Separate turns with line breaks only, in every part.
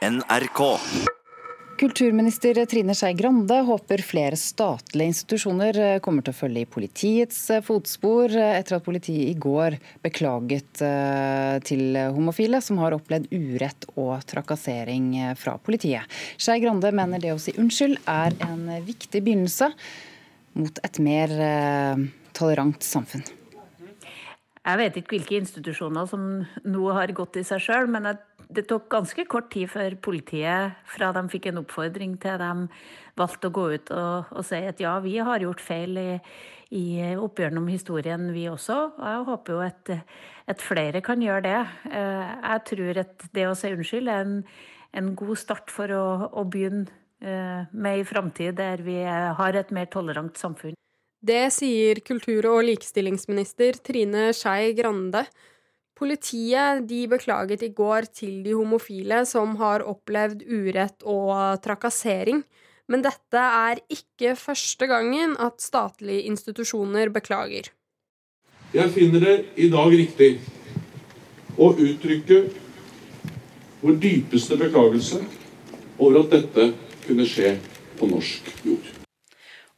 NRK.
Kulturminister Trine Skei Grande håper flere statlige institusjoner kommer til å følge i politiets fotspor, etter at politiet i går beklaget eh, til homofile som har opplevd urett og trakassering fra politiet. Skei Grande mener det å si unnskyld er en viktig begynnelse mot et mer eh, tolerant samfunn.
Jeg vet ikke hvilke institusjoner som nå har gått i seg sjøl, men det tok ganske kort tid før politiet, fra de fikk en oppfordring til de valgte å gå ut og, og si at ja, vi har gjort feil i, i oppgjørene om historien, vi også. Og jeg håper jo at, at, flere kan gjøre det. Eh, jeg tror at det å si unnskyld er en, en god start for å, å begynne eh, med ei framtid der vi har et mer tolerant samfunn.
Det sier kultur- og likestillingsminister Trine Skei Grande. Politiet de beklaget i går til de homofile som har opplevd urett og trakassering. Men dette er ikke første gangen at statlige institusjoner beklager.
Jeg finner det i dag riktig å uttrykke vår dypeste beklagelse over at dette kunne skje på norsk jord.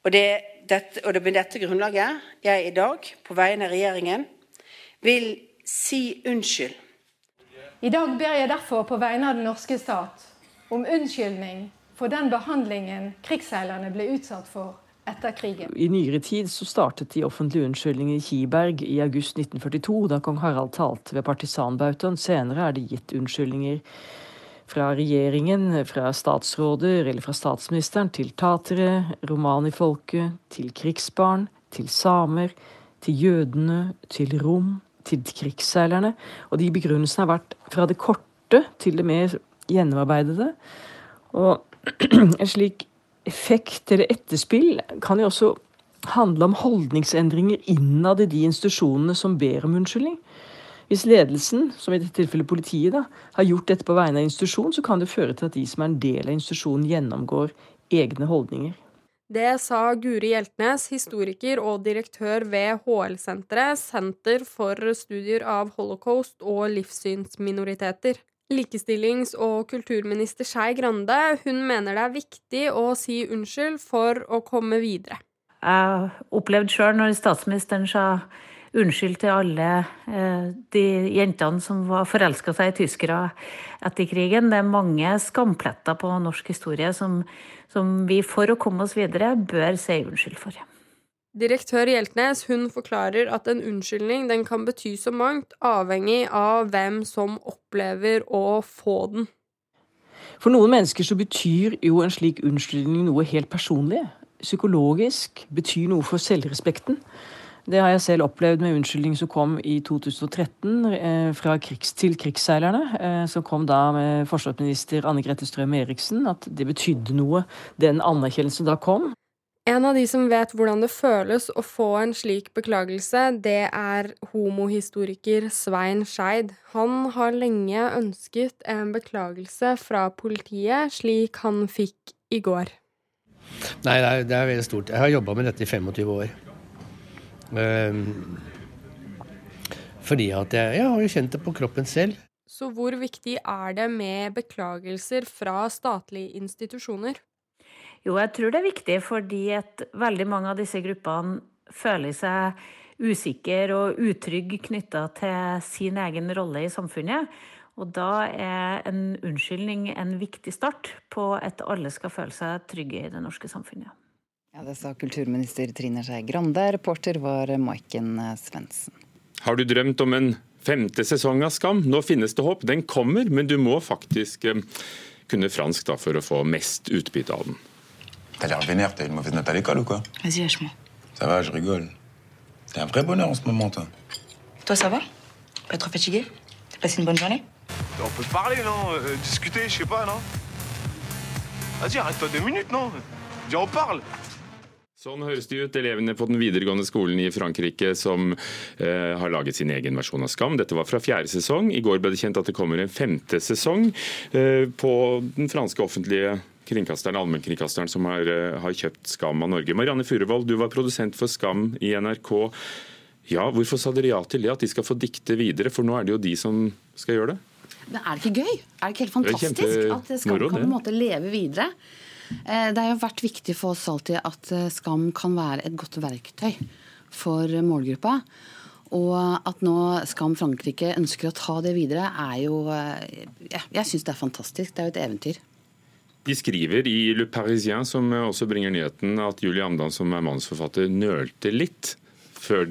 Og det dette, og det med dette grunnlaget jeg i dag, på vegne av regjeringen, vil si unnskyld.
I dag ber jeg derfor på vegne av den norske stat om unnskyldning for den behandlingen krigsseilerne ble utsatt for etter krigen.
I nyere tid så startet de offentlige unnskyldningene i Kiberg i august 1942, da kong Harald talte ved partisanbautaen. Senere er det gitt unnskyldninger fra regjeringen, fra statsråder eller fra statsministeren til tatere, romanifolket, til krigsbarn, til samer, til jødene, til rom, til krigsseilerne. Og de begrunnelsene har vært fra det korte til det mer gjennomarbeidede. Og en slik effekt eller etterspill kan jo også handle om holdningsendringer innad i de institusjonene som ber om unnskyldning. Hvis ledelsen, som i dette tilfellet politiet, da, har gjort dette på vegne av institusjonen, så kan det føre til at de som er en del av institusjonen, gjennomgår egne holdninger.
Det sa Guri Hjeltnes, historiker og direktør ved HL-senteret, Senter for studier av holocaust og livssynsminoriteter. Likestillings- og kulturminister Skei Grande hun mener det er viktig å si unnskyld for å komme videre.
Jeg opplevde sjøl når statsministeren sa unnskyld til alle eh, de jentene som var forelska seg i tyskere etter krigen. Det er mange skampletter på norsk historie som, som vi for å komme oss videre bør si unnskyld for.
Direktør Hjeltnes hun forklarer at en unnskyldning den kan bety så mangt, avhengig av hvem som opplever å få den.
For noen mennesker så betyr jo en slik unnskyldning noe helt personlig. Psykologisk. Betyr noe for selvrespekten. Det har jeg selv opplevd med unnskyldning som kom i 2013 eh, fra krigs, til krigsseilerne. Eh, som kom da med forsvarsminister Anne Grete Strøm Eriksen. At det betydde noe, den anerkjennelsen da kom.
En av de som vet hvordan det føles å få en slik beklagelse, det er homohistoriker Svein Skeid. Han har lenge ønsket en beklagelse fra politiet, slik han fikk i går.
Nei, det er, det er veldig stort. Jeg har jobba med dette i 25 år. Ehm, fordi at jeg, jeg har jo kjent det på kroppen selv.
Så hvor viktig er det med beklagelser fra statlige institusjoner?
Jo, jeg tror det er viktig fordi at veldig mange av disse gruppene føler seg usikre og utrygge knytta til sin egen rolle i samfunnet. Og da er en unnskyldning en viktig start på at alle skal føle seg trygge i det norske samfunnet.
Ja, Det sa kulturminister Trine Skei Grande. Reporter var Maiken Svendsen.
Har du drømt om en femte sesong av Skam? Nå finnes det håp. Den kommer, men du må faktisk eh, kunne fransk da, for å få mest utbytte av den.
T'as l'air vénère, t'as une mauvaise note à l'école ou quoi
Vas-y, lâche-moi.
Ça va, je rigole. T'es un vrai bonheur en ce moment, toi.
Toi, ça va Pas trop fatigué T'as passé une bonne journée
On peut parler, non euh, Discuter, je sais pas, non Vas-y, arrête-toi deux minutes, non Viens, on parle
Sånn høres det ut, elevene på den videregående skolen i Frankrike som eh, har laget sin egen versjon av Skam. Dette var fra fjerde sesong. I går ble det kjent at det kommer en femte sesong eh, på den franske offentlige kringkasteren, allmennkringkasteren som har, eh, har, kjøpt Skam av Norge. Marianne Furuvold, du var produsent for Skam i NRK. Ja, Hvorfor sa dere ja til det, at de skal få dikte videre? For nå er det jo de som skal gjøre det?
Men er det ikke gøy? Er det ikke helt fantastisk at Skam kan på en måte leve videre? Eh, det har jo vært viktig for oss alltid at eh, Skam kan være et godt verktøy for målgruppa. Og at nå Skam Frankrike ønsker å ta det videre, er jo eh, Jeg, jeg syns det er fantastisk. Det er jo et eventyr.
De skriver i Le Parisien, som også bringer nyheten, at Julie Amdan, som er manusforfatter, nølte litt før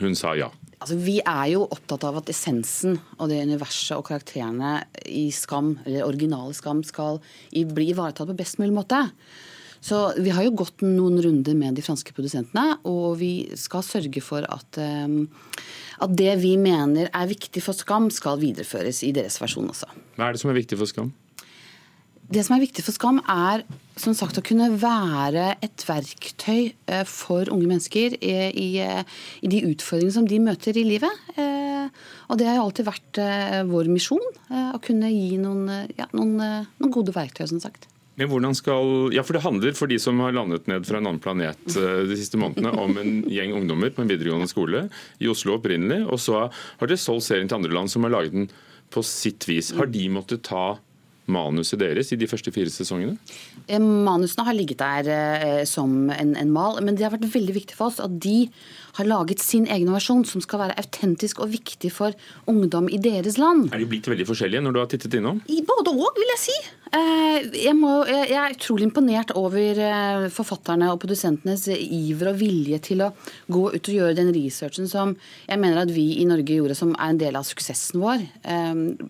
hun sa ja.
Altså, vi er jo opptatt av at essensen og det universet og karakterene i Skam, eller originale Skam, skal bli ivaretatt på best mulig måte. Så vi har jo gått noen runder med de franske produsentene, og vi skal sørge for at, um, at det vi mener er viktig for Skam, skal videreføres i deres versjon også.
Hva er det som er viktig for Skam?
Det som er viktig for Skam, er som sagt å kunne være et verktøy eh, for unge mennesker i, i, i de utfordringene som de møter i livet. Eh, og det har jo alltid vært eh, vår misjon, å kunne gi noen, ja, noen, noen gode verktøy, som sagt.
Men hvordan skal, ja for Det handler for de som har landet ned fra en annen planet de siste månedene, om en gjeng ungdommer på en videregående skole i Oslo opprinnelig. Og så har dere solgt serien til andre land som har laget den på sitt vis. Har de måttet ta manuset deres i de første fire sesongene?
Eh, manusene har ligget der eh, som en, en, mal, men det har vært veldig viktig for oss at de har laget sin egen versjon, som skal være autentisk og viktig for ungdom i deres land.
Er de blitt veldig forskjellige når du har tittet innom?
I både òg, vil jeg si. Eh, jeg, må, jeg, er utrolig imponert over forfatterne og produsentenes iver og vilje til å gå ut og gjøre den researchen som jeg mener at vi i Norge gjorde, som er en del av suksessen vår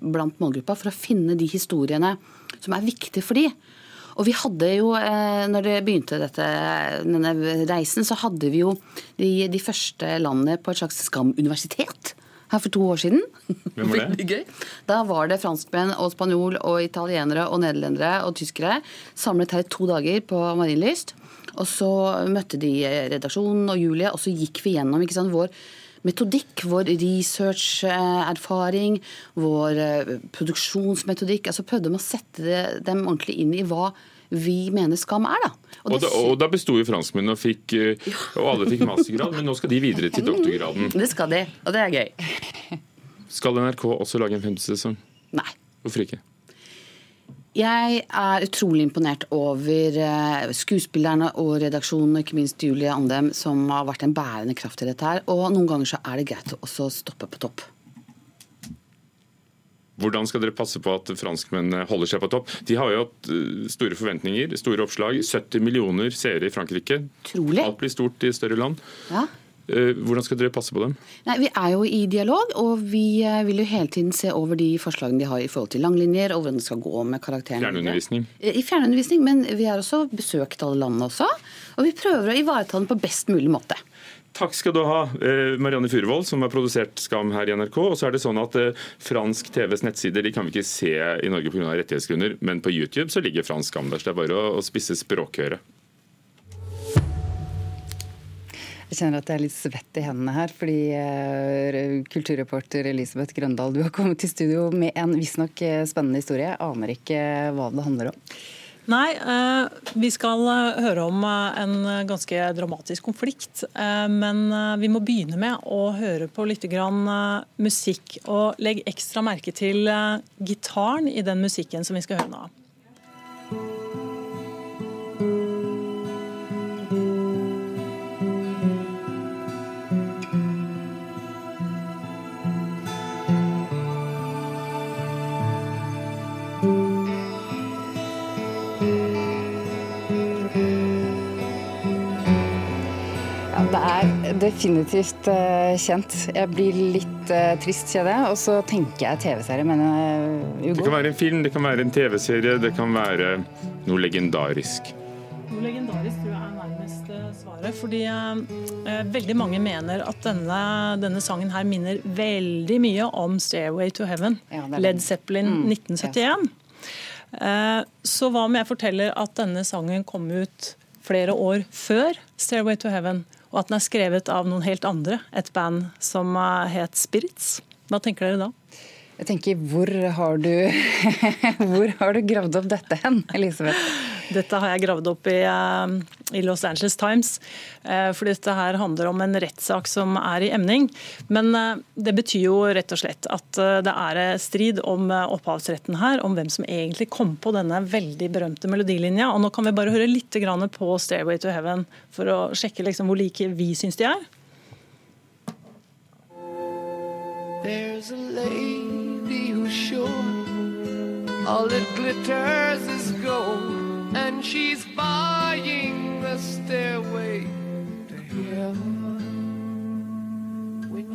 blant målgruppa, for å finne de historiene som er viktig for de. Og vi hadde jo, eh, når det begynte dette, denne reisen, så hadde vi jo de, de første landene på et slags Skam-universitet her for to år siden.
Hvem var det?
Gøy. Da var det franskmenn og spanjol og italienere og nederlendere og tyskere samlet her i to dager på Marienlyst. Og så møtte de redaksjonen og Julie, og så gikk vi gjennom ikke sant, vår metodikk, vår researcherfaring, vår eh, produksjonsmetodikk. altså Prøvde de å sette dem ordentlig inn i hva vi mener skam er. da.
Og, og da, og da besto jo franskmennene og, fikk, eh, og alle fikk mastergrad, men nå skal de videre til doktorgraden.
Det skal de, og det er gøy.
Skal NRK også lage en femte sesong?
Nei.
Hvorfor ikke?
Jeg er utrolig imponert over eh, skuespillerne og redaksjonen, ikke minst Julie Andem, som har vært en bærende kraft i dette her. Og noen ganger så er det greit å også stoppe på topp.
Hvordan skal dere passe på at franskmennene holder seg på topp? De har jo hatt eh, store forventninger, store oppslag. 70 millioner seere i Frankrike.
Trolig.
Alt blir stort i større land.
Ja.
Eh, hvordan skal dere passe på dem?
Nei, Vi er jo i dialog, og vi eh, vil jo hele tiden se over de forslagene de har i forhold til langlinjer, og hvordan det skal gå med karakterene.
Fjernundervisning?
Eh, I fjernundervisning, men vi har også besøkt alle landene også. Og vi prøver å ivareta den på best mulig måte.
Takk skal du ha, Marianne Furuvold, som har produsert Skam her i NRK. Og så er det sånn at Fransk TVs nettsider de kan vi ikke se i Norge pga. rettighetsgrunner, men på YouTube så ligger fransk Skam der. Så det er bare å spisse språkøret.
Jeg kjenner at jeg er litt svett i hendene her, fordi uh, kulturreporter Elisabeth Grøndal, du har kommet til studio med en visstnok eh, spennende historie. Jeg aner ikke hva det handler om.
Nei, uh, vi skal høre om en ganske dramatisk konflikt. Men vi må begynne med å høre på litt musikk. Og legg ekstra merke til gitaren i den musikken som vi skal høre nå.
Definitivt uh, kjent. Jeg blir litt uh, trist, kjenner jeg. Og så tenker jeg TV-serie, men uh,
Det kan være en film, det kan være en TV-serie, det kan være noe legendarisk.
Noe legendarisk tror jeg er nærmest svaret. Fordi veldig mange mener at denne, denne, sangen her minner veldig mye om 'Stairway to Heaven'. Ja, Led Zeppelin mm, 1971. Yes. Så hva om jeg forteller at denne sangen kom ut flere år før 'Stairway to Heaven'? Og at den er skrevet av noen helt andre, et band som het Spirits. Hva tenker dere da?
Jeg tenker, hvor har du, hvor har du gravd opp dette hen, Elisabeth?
Dette har jeg gravd opp i, eh, i Los Angeles Times. Eh, for dette her handler om en rettssak som er i emning. Men det betyr jo rett og slett at det er strid om opphavsretten her, om hvem som egentlig kom på denne veldig berømte melodilinja. Og nå kan vi bare høre litt på 'Stairway to Heaven' for å sjekke liksom hvor like vi syns de er. There's a lady who's sure all that glitters is gold, she's buying the stairway to heaven.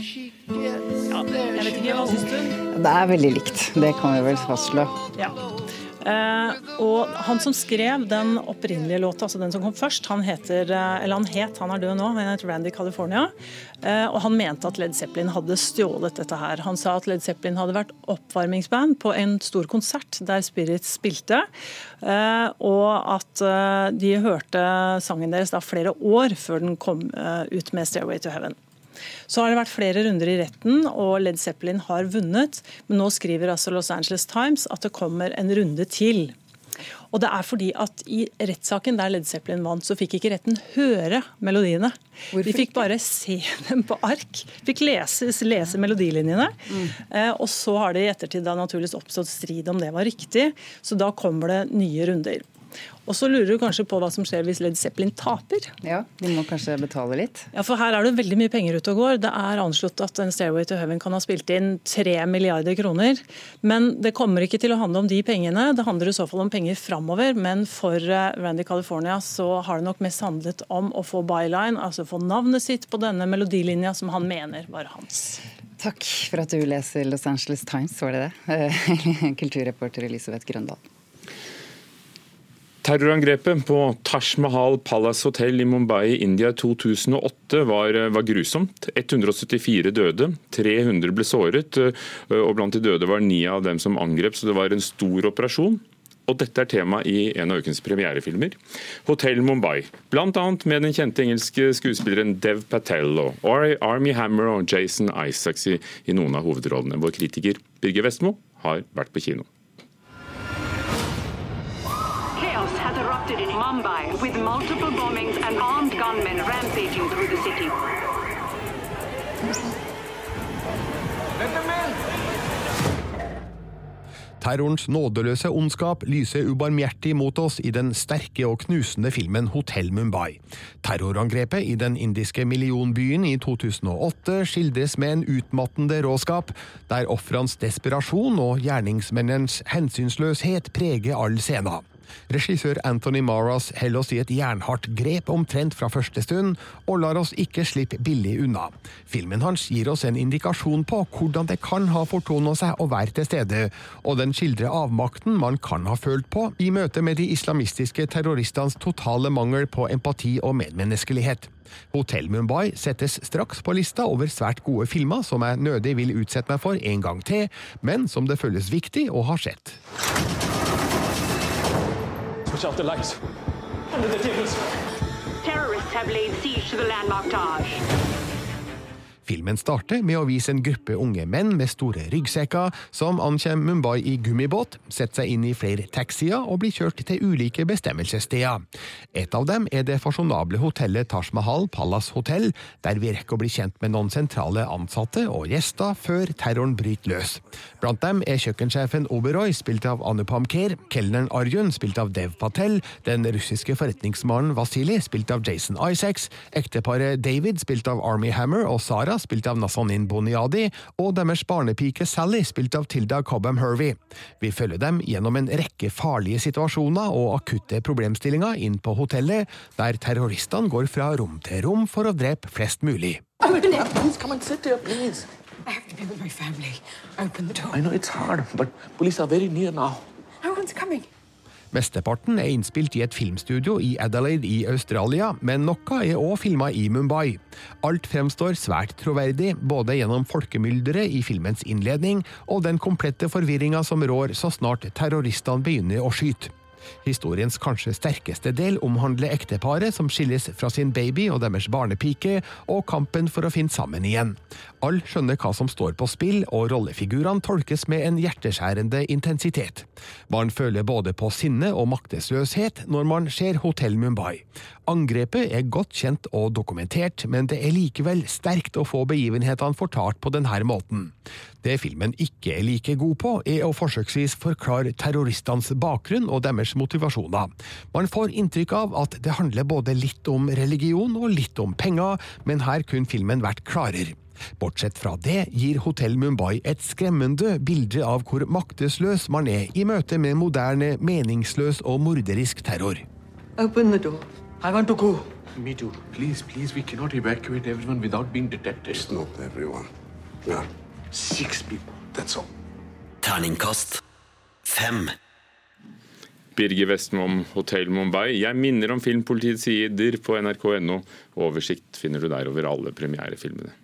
Ja, jeg vet ikke, hva syns du?
Det er veldig likt, det kan vi vel fastslå. Ja.
Eh, og han som skrev den opprinnelige låta, altså den som kom først, han heter, eh, eller han het, han er død nå, han heter Randy California. Eh, og han mente at Led Zeppelin hadde stjålet dette her. Han sa at Led Zeppelin hadde vært oppvarmingsband på en stor konsert der Spirit spilte. Og at de hørte sangen deres da flere år før den kom ut med 'Stairway to Heaven'. Så har det vært flere runder i retten, og Led Zeppelin har vunnet. Men nå skriver altså Los Angeles Times at det kommer en runde til. Og det er fordi at I rettssaken der Led Zeppelin vant, så fikk ikke retten høre melodiene. Hvorfor De fikk bare se dem på ark. Fikk lese, lese melodilinjene. Mm. Eh, og så har det i ettertid da naturligvis oppstått strid om det var riktig. Så da kommer det nye runder. Og så lurer du kanskje på hva som skjer hvis Led Zeppelin taper.
Ja, De må kanskje betale litt?
Ja, for her er det veldig mye penger ute og går. Det er anslått at en Stairway to Heaven kan ha spilt inn tre milliarder kroner. Men det kommer ikke til å handle om de pengene. Det handler i så fall om penger framover. Men for eh, Randy California så har det nok mest handlet om å få byline, altså få navnet sitt på denne melodilinja som han mener var hans.
Takk for at du leser Los Angeles Times, var det det? Kulturreporter Elisabeth Grøndal.
Terrorangrepet på Taj Mahal Palace Hotel i Mumbai i India 2008 var, var, grusomt. 174 døde, 300 ble såret, og blant de døde var ni av dem som angrep, så det var en stor operasjon. Og dette er tema i en av ukens premierefilmer, 'Hotell Mumbai'. Bl.a. med den kjente engelske skuespilleren Dev Patel og Army Hammer og Jason Isaacs i, i noen av hovedrollene. Vår kritiker Birger Vestmo har vært på kino. Mumbai with multiple bombings and armed gunmen rampaging through the city. Let them in! Terrorens nådeløse ondskap lyser ubarmhjertig mot oss i den sterke og knusende filmen Hotell Mumbai. Terrorangrepet i den indiske millionbyen i 2008 skildres med en utmattende råskap, der ofrenes desperasjon og gjerningsmennenes hensynsløshet preger all scenen. Regissør Anthony Maras holder oss i et jernhardt grep omtrent fra første stund, og lar oss ikke slippe billig unna. Filmen hans gir oss en indikasjon på hvordan det kan ha fortona seg å være til stede, og den skildrer avmakten man kan ha følt på i møte med de islamistiske terroristenes totale mangel på empati og medmenneskelighet. Hotell Mumbai settes straks på lista over svært gode filmer som jeg nødig vil utsette meg for en gang til, men som det føles viktig å ha sett. Switch out the lights. Under the tables. Terrorists have laid siege to the landmark Taj. Filmen starter med å vise en gruppe unge menn med store ryggsekker som ankommer Mumbai i gummibåt, setter seg inn i flere taxier og blir kjørt til ulike bestemmelsessteder. Et av dem er det fasjonable hotellet Taj Mahal Palace Hotel, der vi rekker å bli kjent med noen sentrale ansatte og gjester før terroren bryter løs. Blant dem er kjøkkensjefen Oberoi, spilt av Anupam Kher, kelneren Arjun, spilt av Dev Patel, den russiske forretningsmannen Vasili, spilt av Jason Isaacs, ekteparet David, spilt av Army Hammer, og Sara, spilt av Nazanin Boniadi, og deres barnepike Sally, spilt av Tilda Cobham Hervey. Vi følger dem gjennom en rekke farlige situasjoner og akutte problemstillinger inn på hotellet, der terroristene går fra rom til rom for å drepe flest mulig. I have to be with my family. Open the door. I know it's hard, but police are very near now. No one's coming. Mesteparten er innspilt i et filmstudio i Adelaide i Australia, men noe er òg filma i Mumbai. Alt fremstår svært troverdig, både gjennom folkemylderet i filmens innledning og den komplette forvirringa som rår så snart terroristene begynner å skyte. Historiens kanskje sterkeste del omhandler ekteparet som skilles fra sin baby og deres barnepike, og kampen for å finne sammen igjen. Alle skjønner hva som står på spill, og rollefigurene tolkes med en hjerteskjærende intensitet. Man føler både på sinne og maktesløshet når man ser Hotell Mumbai. Angrepet er godt kjent og dokumentert, men det er likevel sterkt å få begivenhetene fortalt på denne måten. Det filmen ikke er like god på, er å forsøksvis forklare terroristenes bakgrunn og deres motivasjoner. Man får inntrykk av at det handler både litt om religion og litt om penger, men her kunne filmen vært klarere. Bortsett fra det gir Hotell Mumbai et skremmende bilde av hvor maktesløs man er i møte med moderne, meningsløs og morderisk terror.
Open the door. I want to go.
Me too. Please, please, we cannot evacuate everyone without being detected.
It's not everyone. Yeah.
Six people, that's all.
Terningkast fem.
Birger Vestmom, Hotel Mumbai. Jeg minner om Filmpolitiets sider på nrk.no. Oversikt finner du der over alle premierefilmene.